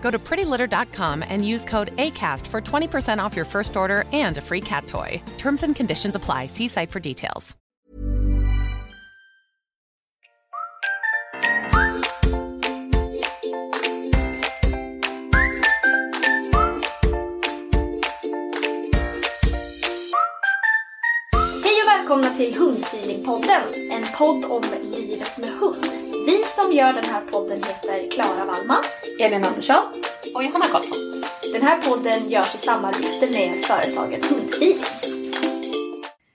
Go to prettylitter.com and use code ACAST for 20% off your first order and a free cat toy. Terms and conditions apply. See site for details. Hej och välkomna till Hundfeelingpodden, en podd om livet med hund. Vi som gör den här podden heter Klara Wallman, Elin Andersson. och Johanna Karlsson. Den här podden görs i samarbete med företaget Hundfeeling.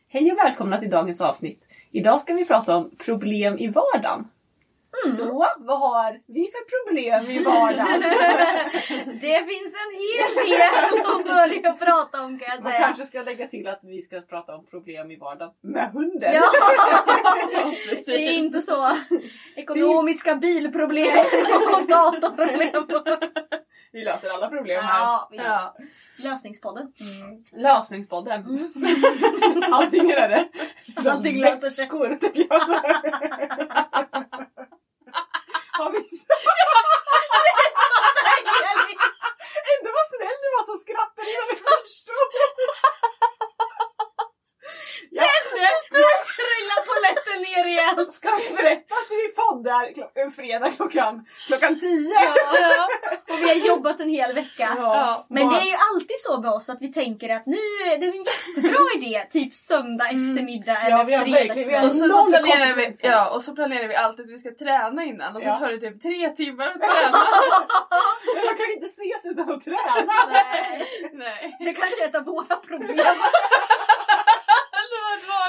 Hej och välkomna till dagens avsnitt. Idag ska vi prata om problem i vardagen. Så, vad har vi för problem i vardagen? Det finns en hel del att börja prata om kan jag Man säga. kanske ska lägga till att vi ska prata om problem i vardagen med hunden. Ja, det är inte så. Ekonomiska bilproblem och datorproblem. Vi löser alla problem här. Ja, visst. Ja. Lösningspodden. Lösningspodden. Allting är det. Allting löser sig. vätskor, tycker jag. Har vi Ändå vad snäll du var som skrattade innan vi förstod. Ja. Nu trillar polletten ner igen. Ska vi berätta att vi poddar klo- en fredag klockan, klockan tio? Ja. Och vi har jobbat en hel vecka. Ja. Men det är ju alltid så med oss att vi tänker att nu är det en jättebra idé, typ söndag eftermiddag Mm. Ja, eller vi har fredag verkligen- vi har. Och så, så planerar vi, ja, och så planerar vi alltid att vi ska träna innan och så Ja. tar det typ tre timmar att träna. Men man kan inte ses utan att träna. Nej, Nej. det kanske är ett av våra problem.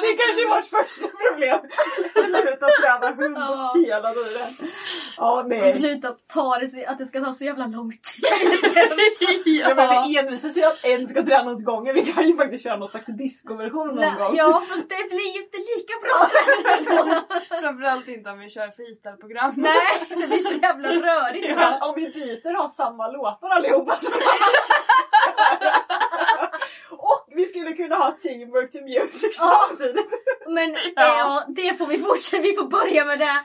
Det Det kanske är vårt första problem. Sluta träna hund Ja. hela tiden. Ja, Och nej. sluta ta det, så- att det ska ta så jävla lång tid. Ja, men ja. vi envisas ju att en ska träna åt gången. Vi kan ju faktiskt köra någon slags discoversion någon Nej, gång. Ja, fast det blir ju inte lika bra. Framförallt inte om vi kör freestyle-program. Nej, det blir så jävla rörigt. Men om vi byter och har samma låtar allihopa så Och vi skulle kunna ha teamwork to music Ja. samtidigt. Men Ja. ja, det får vi fortsätta, vi får börja med det.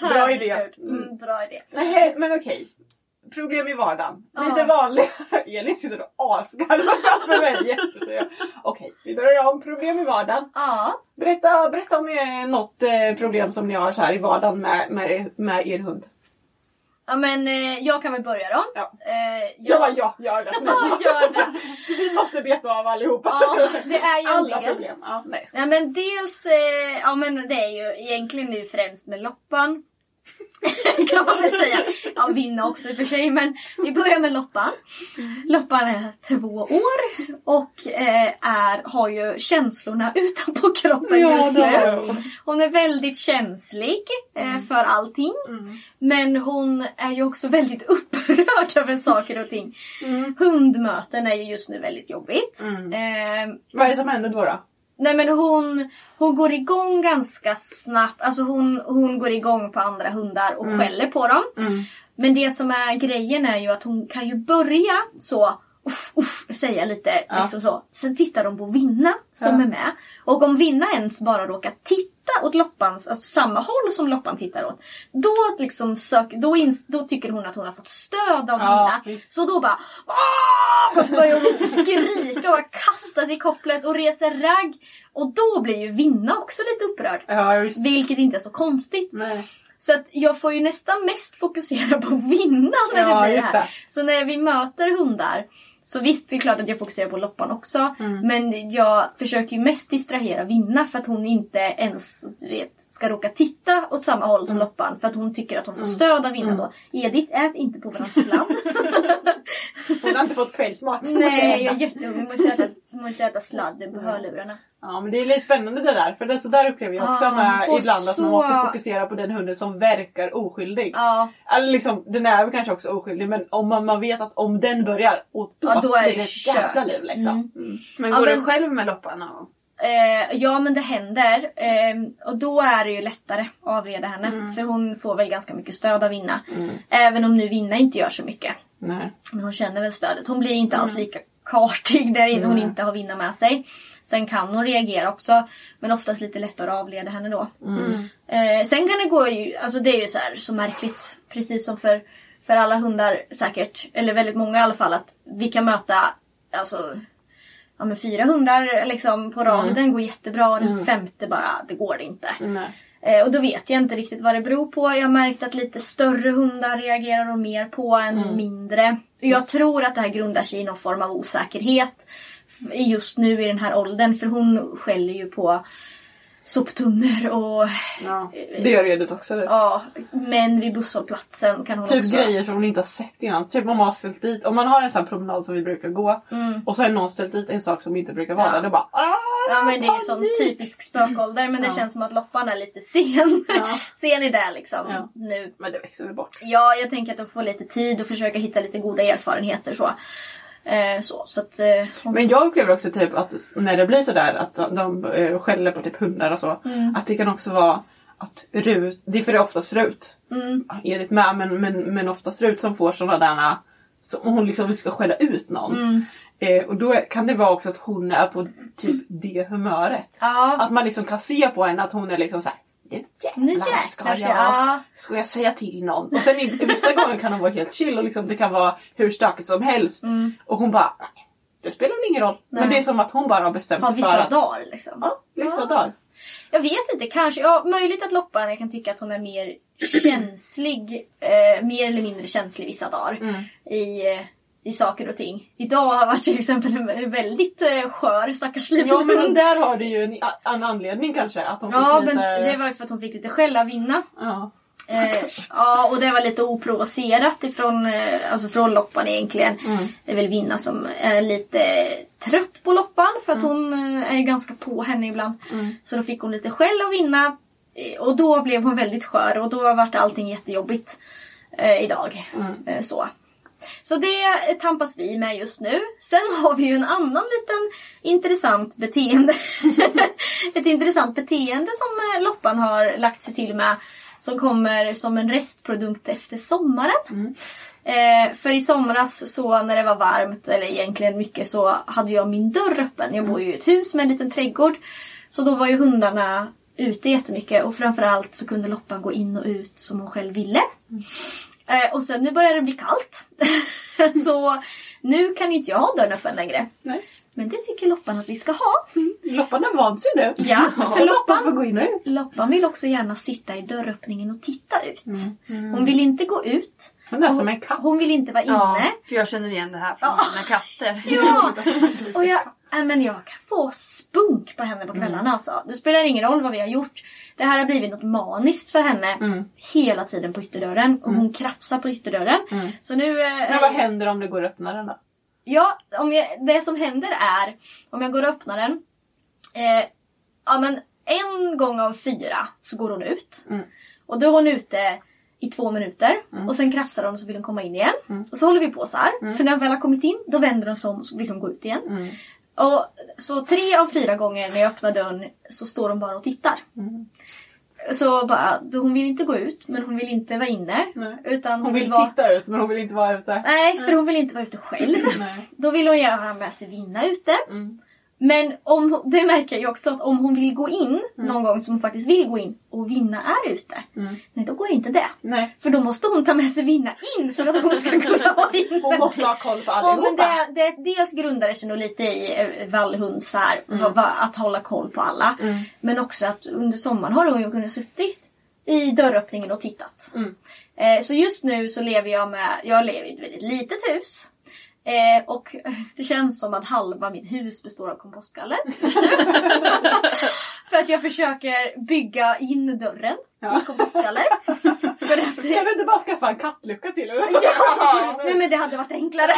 Bra idé. Herregud. Mm, bra idé. Nej, men okej. Problem i vardagen. Ja. Lite vanliga. Elin sitter och asgarvar framför mig. Jätteseriös. Okej, vi börjar om. Problem i vardagen. Ja. Berätta, berätta om eh, något eh, problem som ni har så här i vardagen med, med, med er hund. Ja men eh, jag kan väl börja då. Ja. Eh, Jag bara, ja, gör det. Ja, gör det. Vi måste beta av allihopa. Ja, det är ju Alla del. problem. Ja, nej, Ja men dels, eh, ja men det är ju egentligen nu främst med Loppan. kan man väl säga. Ja Vinna också i och för sig men vi börjar med Loppan. Loppan är två år och eh, är, har ju känslorna utanpå kroppen Ja, just det nu. hon. Hon är väldigt känslig eh, för allting. Men hon är ju också väldigt upprörd över saker och ting. Hundmöten är ju just nu väldigt jobbigt. Eh, Vad är det som händer då? då? Nej men hon, hon går igång ganska snabbt. Alltså hon, hon går igång på andra hundar och skäller på dem. Men det som är grejen är ju att hon kan ju börja så uff, uff, säga lite Ja. liksom så. Sen tittar de på Vinna som Ja. är med. Och om Vinna ens bara råkar titta åt Loppans, alltså samma håll som Loppan tittar åt. Då, liksom sök, då, ins, då tycker hon att hon har fått stöd av Ja, Vinna. Så då bara! Och så börjar hon skrika och kasta sig i kopplet och reser ragg. Och då blir ju Vinna också lite upprörd. Ja. Vilket inte är så konstigt. Nej. Så att jag får ju nästan mest fokusera på Vinna när Ja, det blir det här. det. Så när vi möter hundar så visst, det är klart att jag fokuserar på Loppan också. Mm. Men jag försöker ju mest distrahera Vinna för att hon inte ens vet, ska råka titta åt samma håll som Mm. Loppan. För att hon tycker att hon får stöd av Vinna då. Edith, ät inte på varandras land. Hon har inte fått kvällsmat. Nej, jag är jätteung. Vi måste äta, måste äta sladden på hörlurarna. Ja men det är lite spännande det där. För det, så där upplever jag också Ah, man med ibland att man så- måste fokusera på den hunden som verkar oskyldig. Ja, Eller liksom, den är väl kanske också oskyldig men om man, man vet att om den börjar, och då, Ja, då är det ett jävla liv liksom. Mm. Men Ja, går men- du själv med loppan? Och... Eh, ja men det händer. Eh, och då är det ju lättare att avreda henne. För hon får väl ganska mycket stöd av Vinna. Även om nu Vinna inte gör så mycket. Nej. Men hon känner väl stödet. Hon blir inte alls lika kartig där hon inte har Vinna med sig. Sen kan hon reagera också. Men oftast lite lättare att avleda henne då. Eh, sen kan det gå ju, alltså det är ju så här så märkligt. Precis som för, för alla hundar säkert. Eller väldigt många i alla fall. Att vi kan möta alltså ja, men fyra hundar liksom på rad. Den går jättebra och den femte bara, det går det inte. Nej. Eh, och då vet jag inte riktigt vad det beror på. Jag har märkt att lite större hundar reagerar de mer på än mindre. Jag tror att det här grundar sig i någon form av osäkerhet. Just nu i den här åldern. För hon skäller ju på soptunnor och Ja. Det gör Edith också. Det. ja, män vid busshållplatsen kan hon Typ också. grejer som hon inte har sett innan. Typ om man har ställt dit, om man har en sån här promenad som vi brukar gå och så har någon ställt dit en sak som inte brukar vara Ja. där. Då bara "Ah, Ja men det är sån panik!" typisk spökålder men det Ja. känns som att loppan är lite sen. Ja. sen i det liksom Ja. nu. Men det växer väl bort. Ja, jag tänker att de får lite tid och försöka hitta lite goda erfarenheter så. Eh, så, så att... Eh, Men jag upplever också typ att när det blir sådär att de, de eh, skäller på typ hundar och så. Mm. Att det kan också vara att Rut, det är för det är oftast Rut. Mm. Edith med men, men, men oftast Rut som får sådana där som hon liksom ska skälla ut någon. Mm. Eh, och då kan det vara också att hon är på typ det humöret. ja, Att man liksom kan se på henne att hon är liksom såhär nu jävlar jäklar ska jag, ja. ska jag säga till någon? Och sen vissa gånger kan hon vara helt chill och liksom, det kan vara hur stökigt som helst. Och hon bara, det spelar väl ingen roll. Men Mm. Nej. det är som att hon bara har bestämt sig för vissa att dagar liksom. Ja, vissa Ja. dagar. Jag vet inte, kanske. Ja, möjligt att loppan, jag kan tycka att hon är mer känslig. Eh, mer eller mindre känslig vissa dagar. Mm. I, eh, I saker och ting. Idag har varit till exempel en väldigt eh, skör stackars liten Ja men där har det ju en, en anledning kanske. Att hon Ja, fick men lite... det var ju för att hon fick lite skäll av Vinna. Ja. Eh, ja, och det var lite oprovocerat ifrån eh, alltså från Loppan egentligen. Mm. Det är väl Vinna som är lite trött på Loppan för att hon eh, är ganska på henne ibland. Mm. Så då fick hon lite skäll av Vinna eh, och då blev hon väldigt skör och då vart allting jättejobbigt eh, idag. Mm. Så. Så det tampas vi med just nu. Sen har vi ju en annan liten intressant beteende. Ett intressant beteende som eh, Loppan har lagt sig till med. Som kommer som en restprodukt efter sommaren. Eh, för i somras så när det var varmt, eller egentligen mycket, så hade jag min dörr öppen. Jag bor ju i ett hus med en liten trädgård. Så då var ju hundarna ute jättemycket och framförallt så kunde Loppan gå in och ut som hon själv ville. Eh, och sen nu börjar det bli kallt. så nu kan inte jag ha dörren öppen längre. Nej. Men det tycker Loppan att vi ska ha. Loppan har vant sig nu. Ja, Så för Loppan får gå in och ut. Loppan vill också gärna sitta i dörröppningen och titta ut. Hon vill inte gå ut. Hon är som en katt. Hon vill inte vara Ja, inne. för jag känner igen det här från Ja. mina katter. Ja! Och jag, äh, men jag kan få spunk på henne på kvällarna alltså. Det spelar ingen roll vad vi har gjort. Det här har blivit något maniskt för henne hela tiden på ytterdörren. Och hon krafsar på ytterdörren. Så nu... eh, Men vad händer om du går och öppnar den då? Ja, om jag, det som händer är om jag går och öppnar den. Eh, ja men en gång av fyra så går hon ut. Och då är hon ute i två minuter. Och sen krafsar hon och så vill hon komma in igen. Och så håller vi på så här. För när hon väl har kommit in då vänder hon sig om och så vill hon gå ut igen. Och så tre av fyra gånger när jag öppnar dörren så står hon bara och tittar. Så bara, hon vill inte gå ut men hon vill inte vara inne. Nej. Utan Hon vill vara... titta ut men hon vill inte vara ute. Nej, för hon vill inte vara ute själv. Nej. Då vill hon gärna ha med sig Vinna ute. Mm. Men om, det märker jag också att om hon vill gå in Mm. någon gång som hon faktiskt vill gå in och Vinna är ute. Nej, då går inte det. Nej. För då måste hon ta med sig Vinna in för att hon ska kunna vara inne. Hon måste ha koll på Ja, allihopa. men det, det, dels grundar det sig nog lite i eh, vallhund så här, Mm. att hålla koll på alla. Men också att under sommaren har hon ju kunnat suttit i dörröppningen och tittat. Mm. Eh, så just nu så lever jag med, jag lever i ett väldigt litet hus. Eh, och det känns som att halva mitt hus består av kompostgaller. För att jag försöker bygga in dörren Ja. i kompostgaller. För att, Kan du inte bara skaffa en kattlucka till eller? Nej men det hade varit enklare.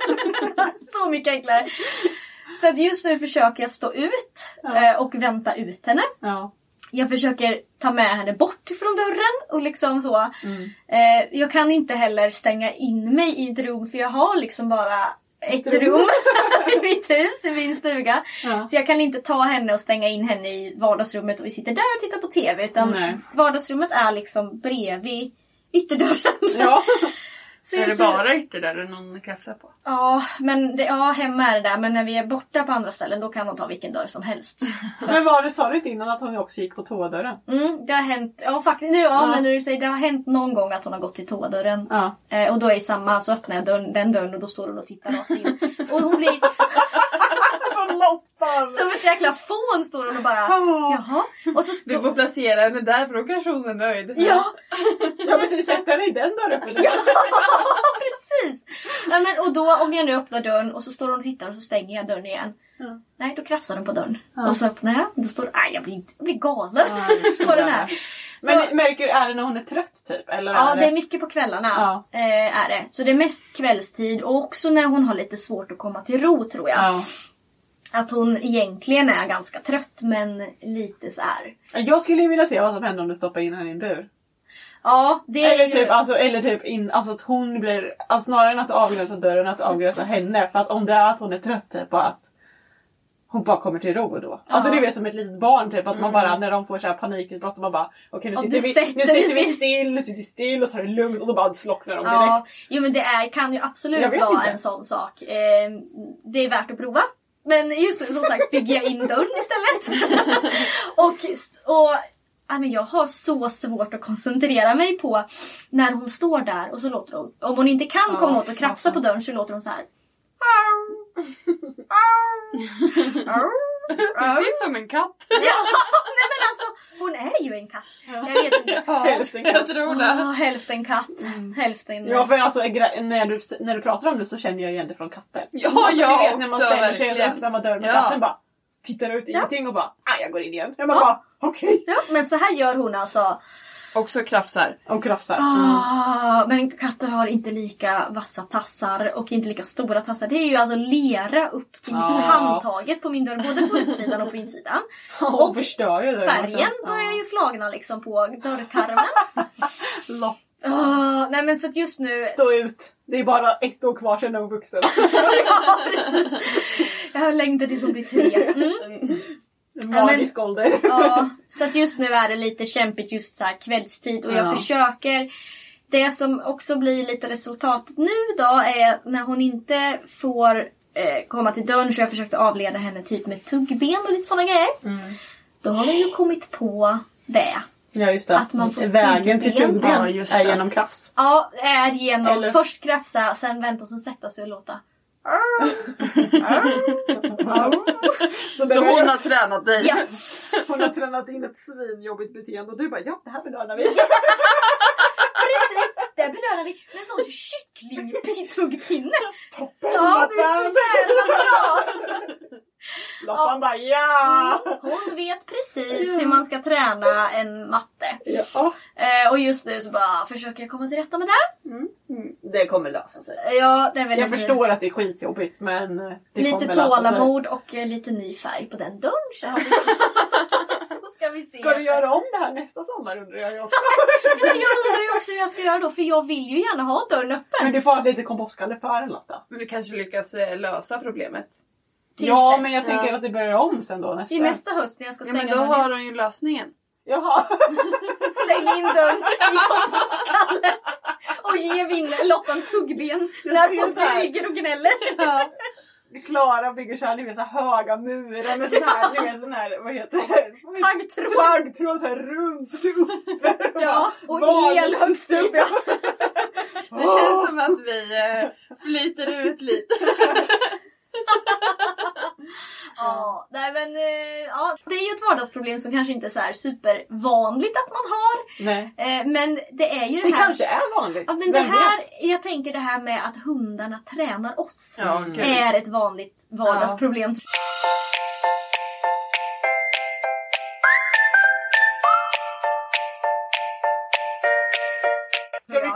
så mycket enklare. Så att just nu försöker jag stå ut Ja. eh, och vänta ut henne. Ja. Jag försöker ta med henne bort från dörren och liksom så. Mm. Eh, jag kan inte heller stänga in mig i ett rum för jag har liksom bara ett rum i mitt hus, i min stuga. Ja. Så jag kan inte ta henne och stänga in henne i vardagsrummet och vi sitter där och tittar på TV. Utan Nej. vardagsrummet är liksom bredvid ytterdörren. Ja. Så Är det så- bara ytterdörren hon krafsar på? Ja, men det, ja, hemma är det där. Men när vi är borta på andra ställen då kan hon ta vilken dörr som helst. Men var det, sa du inte innan att hon också gick på toadörren? Mm, det har hänt, ja faktiskt, nu, ja, Ja. men när du säger det har hänt någon gång att hon har gått till toadörren. Ja. Eh, och då är det samma, så öppnar jag dörren, den dörren och då står hon och tittar rakt in. Och hon blir Så Loppan! som ett jäkla fån står hon och bara Ja. jaha. Och så Du får placera henne där för då kanske hon är nöjd. Ja, Ja precis, sätt henne i den dörröppningen. ja precis! Ja, men, och då om jag nu öppnar dörren och så står hon och tittar och så stänger jag dörren igen. Ja. Nej, då krafsar den på dörren. Ja. Och så öppnar jag då står det, nej jag blir, jag blir galen Ja, på den det. här. Men Så- märker du, är det när hon är trött typ? Eller Ja, är det är mycket på kvällarna. Ja. Eh, är det. Så det är mest kvällstid och också när hon har lite svårt att komma till ro tror jag. Att hon egentligen är ganska trött men lite så här. Jag skulle ju vilja se vad som händer om du stoppar in henne i en bur. Ja, det är Eller ju... typ, alltså, eller typ in, alltså att hon blir, alltså snarare än att avgränsa dörren, att avgränsa henne. För att om det är att hon är trött, typ och att hon bara kommer till ro då. Alltså Ja. det är som ett litet barn typ, att man bara när de får så här panikutbrott, man bara okej nu Om sitter, vi, nu sitter vi still, nu sitter vi still och tar det lugnt och då bara slocknar de direkt. Ja, jo men det är, kan ju absolut vara inte. en sån sak. Eh, det är värt att prova. Men just som sagt bygger jag in dörren istället. och, och men jag har så svårt att koncentrera mig på när hon står där och så låter hon, om hon inte kan komma åt och krafsa på dörren så låter hon så här. Precis som en katt. Ja, nej men alltså hon är ju en katt. Jag vet inte. Hälften jag katt. tror det. Ah, hälften katt, hälften... Ja för alltså när du, när du pratar om det så känner jag igen det från katter. Ja, alltså, jag vet, när man också, ställer sig och så öppnar man dörren och Ja. katten bara tittar ut i Ja. ingenting och bara ah, jag går in igen. Jag bara, Ja. bara okej. Ja, men så här gör hon alltså. Också krafsar. Och krafsar. Ah, men katter har inte lika vassa tassar och inte lika stora tassar. Det är ju alltså lera upp till Ja. handtaget på min dörr, både på utsidan och på insidan. Hon förstör ju dörren Färgen också. börjar ju flagna liksom på dörrkarmen. Lopp. Ah, nej men så att just nu... Stå ut. Det är bara ett år kvar sedan hon är vuxen. ja, precis. Jag har längtat tills hon blir tre. Mm. En men- magisk ålder. Ja, så att just nu är det lite kämpigt just så här kvällstid och jag Ja. försöker det som också blir lite resultatet nu då är när hon inte får eh, komma till dörren så jag försökte avleda henne typ med tuggben och lite sådana grejer. Då har vi ju kommit på det. Ja just det. Att man får Vägen till tuggben. Ja, just är genom krafs. Ja, är genom Eller- först krafsa, sen vänta och sen sätta sig och låta. Så, Så behöver- hon har tränat dig. Ja, hon har tränat in ett svinjobbigt beteende och du bara ja det här belönar vi. precis! Det belönar vi med en sån kycklingtuggpinne. Toppen Ja, det är så jävla bra! Loppan bara ja! Hon vet precis hur man ska träna en matte. ja. Eh, och just nu så bara försöker jag komma till rätta med det. Mm. Det kommer lösa sig. Ja, det är väl Jag lite- förstår att det är skitjobbigt men det Lite kommer lösa sig. tålamod och eh, lite ny färg på den så ska vi se. Ska du göra om det här nästa sommar undrar jag ju också. Ja, jag undrar ju också hur jag ska göra då för jag vill ju gärna ha dörren öppen. Men du får ha lite kompostgaller för en Lotta. Men du kanske lyckas eh, lösa problemet. Tills Ja dess, men jag ja. tänker att det börjar om sen då nästa. I nästa höst när jag ska Ja stänga men då har hon ju lösningen. Jaha. Stäng in dörren i kompostskallen och ge vin- Loppan tuggben när hon ligger och gnäller. Ja. Klara bygger så här, ni vet så höga murar med sån här, ni vet sån här, vad heter det? Taggtråd. Taggtråd så här runt uppe. Ja, och Vanligt el högst upp. Ja. Det känns som att vi eh, flyter ut lite. Ja, nej men eh, ja, det är ju ett vardagsproblem som kanske inte är så här supervanligt att man har. Nej. Eh, men det är ju det, Det här. kanske är vanligt. Ja, men det Vem här, vet? jag tänker det här med att hundarna tränar oss. Ja, är ett vanligt vardagsproblem. Ska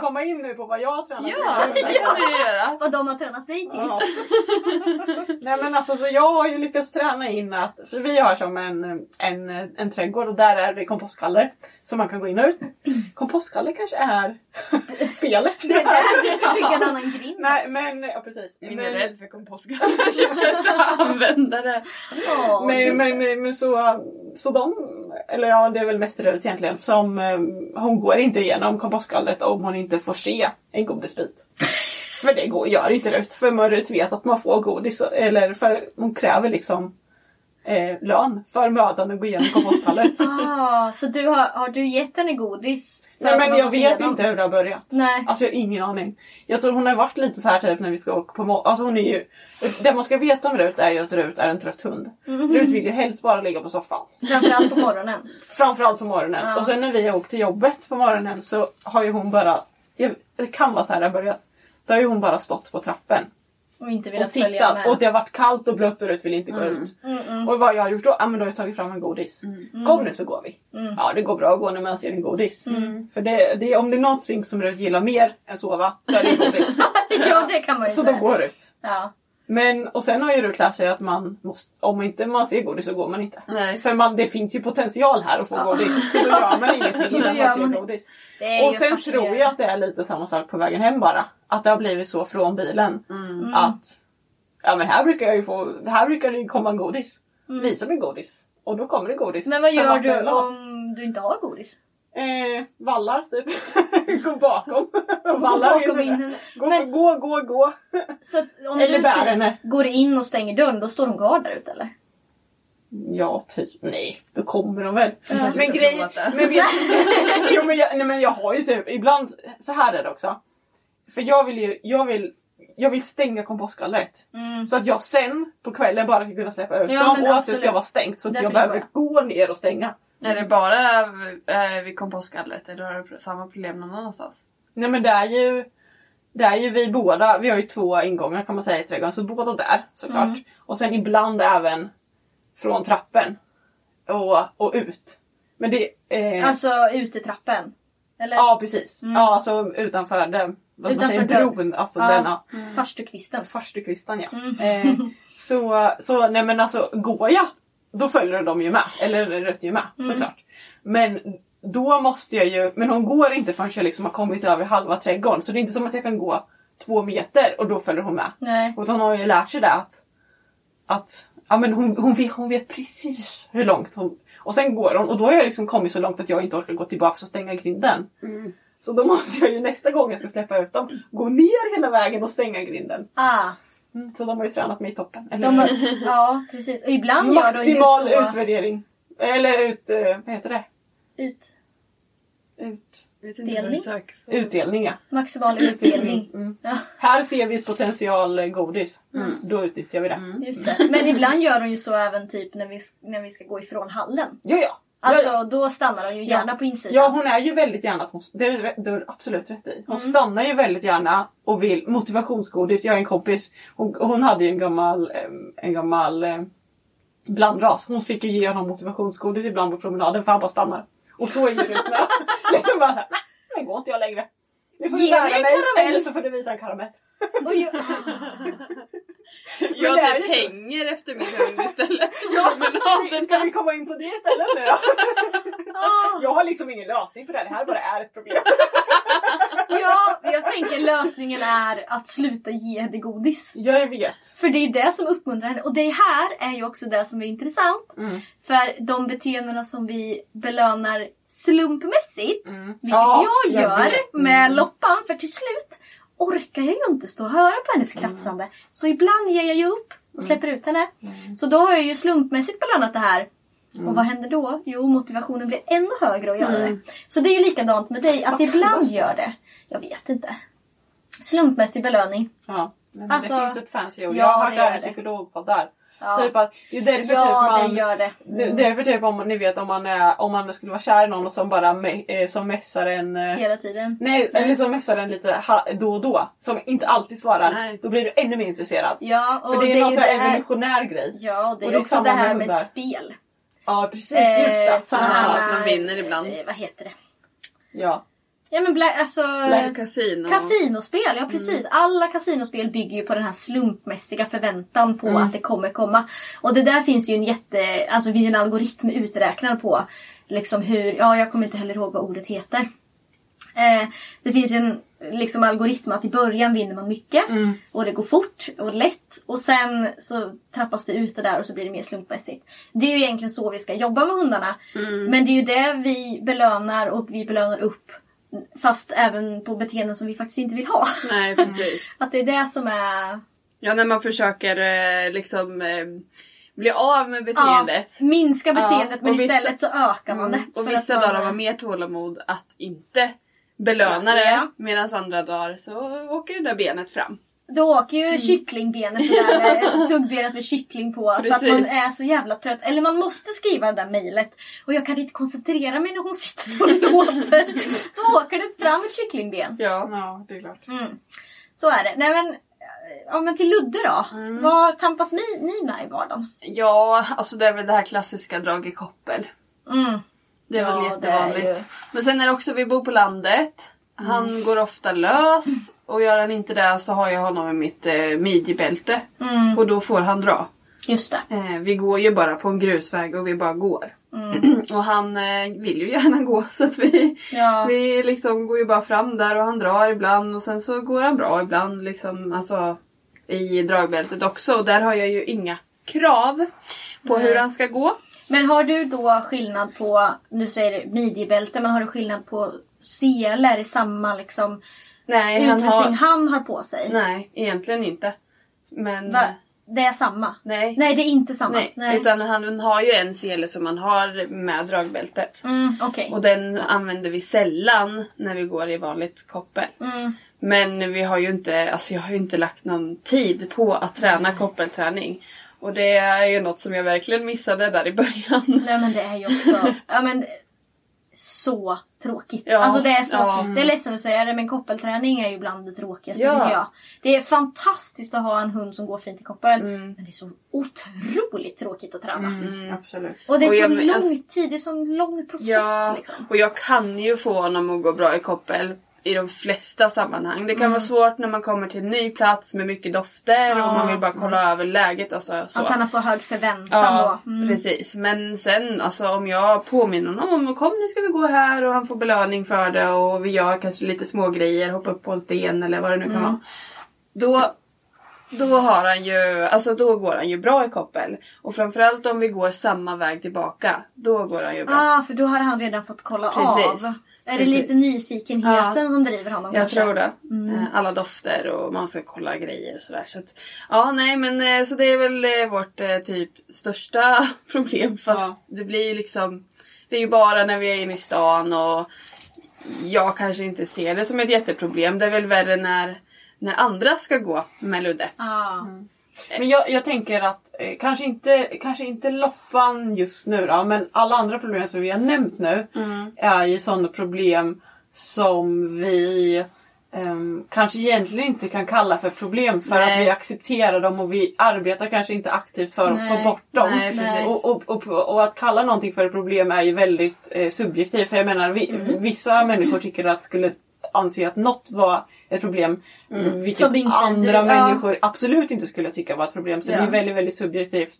komma in nu på vad jag tränar Ja, det kan du göra. Vad de har tränat dig till. Ja. Nej men alltså så jag har ju lyckats träna in att, för vi har som en, en, en trädgård och där är det kompostgaller. Så man kan gå in och ut. Kompostgaller kanske är felet. Det är där du ska bygga en annan grind. Nej men, ja precis. Jag är Men, rädd för kompostgaller. Jag kan inte använda det. Åh, nej men, men så, så de, eller ja det är väl mest röret egentligen, som eh, hon går inte igenom kompostgallret om hon inte får se en godisbit. För det går, gör inte Rut. För Rut vet att man får godis. Eller för hon kräver liksom eh, lön för mödan att gå igenom kompostgallret. Ah, så du har, har du gett henne godis? Nej men jag vet igenom? inte hur det har börjat. Nej. Alltså jag har ingen aning. Jag tror hon har varit lite så här typ när vi ska åka på morgonen. Alltså hon är ju... Det man ska veta om Rut är ju att Rut är en trött hund. Mhm. Rut vill ju helst bara ligga på soffan. Framförallt på morgonen. Framförallt på morgonen. Ja. Och sen när vi har åkt till jobbet på morgonen så har ju hon bara... Det kan vara så här det har börjat. Då har ju hon bara stått på trappen Och inte och velat följa tittat. med. Och det har varit kallt och blött och Rut vill inte gå ut. Mm, Och vad jag har gjort då? Ja men då har jag tagit fram en godis. Kom nu så går vi. Mm. Ja det går bra att gå när man ser en godis. För det, det, om det är någonting som Rut gillar mer än sova, då är det godis. ja det kan man ju så då går Rut. Ja. Men och sen har ju Rut lärt sig att man måste, om inte man ser godis så går man inte. Nej. För man, det finns ju potential här att få godis. Så då gör man ingenting innan man ser man- godis. Och sen tror jag att det är lite samma sak på vägen hem bara. Att det har blivit så från bilen. Mm. Att ja men här brukar jag ju få, här brukar det komma en godis. Visa mig godis. Och då kommer det godis. Mm. Men vad gör du om du inte har godis? Eh, vallar typ. gå bakom. vallar Bakom in. Gå, Men- gå, gå, gå. Så att om Eller du bär typ henne. går in och stänger dörren, då står hon kvar där ute eller? Ja, typ. Nej, då kommer de väl. kanske Men grejen... Men, vet, jo, men, jag, nej, men jag har ju typ ibland... Så här är det också. För jag vill ju... Jag vill, jag vill stänga kompostgallret. Så att jag sen på kvällen bara ska kunna släppa ut Mm. Ja, dem och att det ska vara stängt så att jag behöver gå ner och stänga. Är det bara eh, vid kompostgallret eller har du samma problem någon annanstans? Nej men det är ju... Det är ju vi båda, vi har ju två ingångar kan man säga i trädgården, så båda där såklart. Mm. Och sen ibland även från trappen och, och ut. Men det... Eh, Alltså utetrappen? Eller Ja precis. Ja alltså utanför den, vad man säger, bron. Alltså Ja. denna farstukvisten? farstukvistan ja. Mm. Eh, så, så nej men alltså går jag då följer de ju med. Eller Rött ju med Mm. såklart. Men då måste jag ju, men hon går inte förrän jag liksom har kommit över halva trädgården. Så det är inte som att jag kan gå två meter och då följer hon med. Nej. Utan hon har ju lärt sig det att, att ja, men hon, hon, vet, hon vet precis hur långt hon... Och sen går hon och då har jag liksom kommit så långt att jag inte orkar gå tillbaka och stänga grinden. Så då måste jag ju nästa gång jag ska släppa ut dem gå ner hela vägen och stänga grinden. Ah, Mm, så de har ju tränat mig i toppen. Eller de har, ja precis. Och ibland gör de Maximal ju så... utvärdering. Eller ut... eh, vad heter det? Ut, Ut, Jag vet inte vad Delning? du söker för. utdelning ja. maximal utdelning. Mm. Ja, Här ser vi ett potential godis. Då utnyttjar vi det. just det. Men ibland gör de ju så även typ när vi, när vi ska gå ifrån hallen. Ja, ja. Alltså ja, ja. då stannar de ju gärna på insidan. Ja, hon är ju väldigt gärna att hon, det är är absolut rätt i. Hon stannar ju väldigt gärna och vill motivationsgodis. Jag har en kompis, hon, hon hade ju en gammal, en gammal blandras. Hon fick ju ge honom motivationsgodis ibland på promenaden för han bara stannar. Och så är ju det med. liksom bara såhär, nej, nu går inte jag längre. Nu får du Ge bära mig en mig karamell." eller så får du visa en karamell. Och jag, Jag det typ så. hänger efter min hund istället. Ja, Men ska, vi, ska vi komma in på det istället nu då? ah, Jag har liksom ingen lösning på det här, det här bara är ett problem. ja, jag tänker lösningen är att sluta ge henne godis. Jag vet. För det är det som uppmuntrar henne. Och det här är ju också det som är intressant. Mm. För de beteendena som vi belönar slumpmässigt, vilket Ja, jag jag gör med Mm. Loppan, för till slut orkar jag ju inte stå och höra på hennes krafsande. Så ibland ger jag ju upp och släpper ut henne. Så då har jag ju slumpmässigt belönat det här. Och vad händer då? Jo, motivationen blir ännu högre att göra det. Så det är ju likadant med dig, att ibland gör det. Jag vet inte. Slumpmässig belöning. Ja, men Alltså, det finns ett fancy ord. ja, Jag har hört det här i psykologpoddar. Ja. Typ att, det är därför Ja, typ man... det gör det. Det är därför typ om man- ni vet om man, är, om man skulle vara kär i någon och som bara me, eh, som messar en... Eh, Hela tiden. nej, eller som messar en lite ha, då och då. Som inte alltid svarar. Nej. Då blir du ännu mer intresserad. Ja, och För det är någon ju sån här det här- evolutionär grej. Ja, och det Och är det är också det här med med spel. Ja precis, just det. Eh, Samma sak. man vinner ibland. eh, Vad heter det? Ja. Ja men bla, alltså... Kasino. Kasinospel, ja precis. Alla kasinospel bygger ju på den här slumpmässiga förväntan på att det kommer komma. Och det där finns ju en jätte, alltså vi har en algoritm uträknad på liksom hur, ja jag kommer inte heller ihåg vad ordet heter. Eh, det finns ju en liksom, algoritm att i början vinner man mycket och det går fort och lätt och sen så trappas det ut det där och så blir det mer slumpmässigt. Det är ju egentligen så vi ska jobba med hundarna. Men det är ju det vi belönar och vi belönar upp fast även på beteenden som vi faktiskt inte vill ha. Nej, precis. Att det är det som är Ja, när man försöker eh, liksom eh, bli av med beteendet. Ja, minska beteendet Ja, men vissa- istället så ökar man det. Mm. Och vissa dagar har man mer tålamod att inte belöna Ja. det. Medan andra dagar så åker det där benet fram. Då åker ju kycklingbenet det där med tuggbenet med kyckling på. För att Precis. man är så jävla trött. Eller man måste skriva det där mejlet. Och jag kan inte koncentrera mig när hon sitter och låter. Då åker det fram ett kycklingben. Ja. Ja, det är klart. Mm. Så är det. Nej men, ja, men till Ludde då. Mm. Vad tampas ni, ni med i vardagen? ja, alltså det är väl det här klassiska drag i koppel. Mm. Det är Ja, väl det jättevanligt. är ju- Men sen är det också, vi bor på landet. Han Mm. går ofta lös. Och gör han inte det så har jag honom i mitt eh, midjebälte. Mm. Och då får han dra. Just det. Eh, vi går ju bara på en grusväg och vi bara går. Mm. och han eh, vill ju gärna gå så att vi, Ja. vi liksom går ju bara fram där och han drar ibland och sen så går han bra ibland liksom alltså i dragbältet också. Och där har jag ju inga krav på Nej. hur han ska gå. Men har du då skillnad på, nu säger du midjebälte, men har du skillnad på selar i samma liksom Nej, han utrustning har... han har på sig? Nej, egentligen inte. Men... Va? Det är samma? Nej. Nej, det är inte samma. Nej, utan han har ju en sele som han har med dragbältet. Mm, Okej. Och den använder vi sällan när vi går i vanligt koppel. Mm. Men vi har ju inte, alltså jag har ju inte lagt någon tid på att träna koppelträning. Och det är ju något som jag verkligen missade där i början. Nej men det är ju också, ja men så tråkigt. Ja, alltså det är så, ja. det är ledsen att säga det men koppelträning är ju bland det tråkigaste Ja. tycker jag. Det är fantastiskt att ha en hund som går fint i koppel. Mm. Men det är så otroligt tråkigt att träna. Mm, absolut. Och det är Och så jag- lång alltså- tid, det är så lång process Ja, liksom. och jag kan ju få honom att gå bra i koppel i de flesta sammanhang. Det kan vara svårt när man kommer till en ny plats med mycket dofter och Ja. man vill bara kolla över läget. Alltså, så. Att han har för hög förväntan Ja, då. Mm. precis. Men sen alltså, om jag påminner honom om kom nu ska vi gå här och han får belöning för det och vi gör kanske lite små grejer, hoppa upp på en sten eller vad det nu kan Mm. vara. Då, då har han ju, alltså då går han ju bra i koppel. Och framförallt om vi går samma väg tillbaka, då går han ju bra. Ah, för då har han redan fått kolla Precis. av. Är Precis. det lite nyfikenheten Ja. som driver honom Jag kanske? tror det. Mm. Eh, Alla dofter och man ska kolla grejer och sådär. Så att, ja, nej men eh, så det är väl eh, vårt typ största problem. Fast Ja. det blir ju liksom, det är ju bara när vi är inne i stan och jag kanske inte ser det som ett jätteproblem. Det är väl värre när, när andra ska gå med Ludde. Ah. Men jag, jag tänker att eh, kanske, inte, kanske inte loppan just nu då, men alla andra problem som vi har nämnt nu är ju sådana problem som vi ehm, kanske egentligen inte kan kalla för problem för Nej. att vi accepterar dem och vi arbetar kanske inte aktivt för att Nej. få bort dem. Nej, precis. Och, och, och, och att kalla någonting för ett problem är ju väldigt eh, subjektivt. För jag menar, vi, Mm. vissa människor tycker att skulle anse att något var ett problem. Vilket Som inte andra du- ja. människor absolut inte skulle tycka var ett problem. Så Ja. det är väldigt, väldigt subjektivt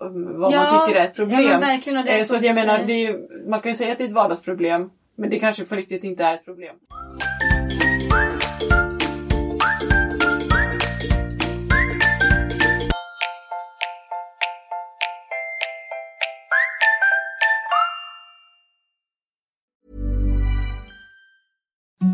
um, vad Ja, man tycker är ett ja, problem. är Eh, så så jag menar, är, man kan ju säga att det är ett vardagsproblem. Men det kanske på riktigt inte är ett problem.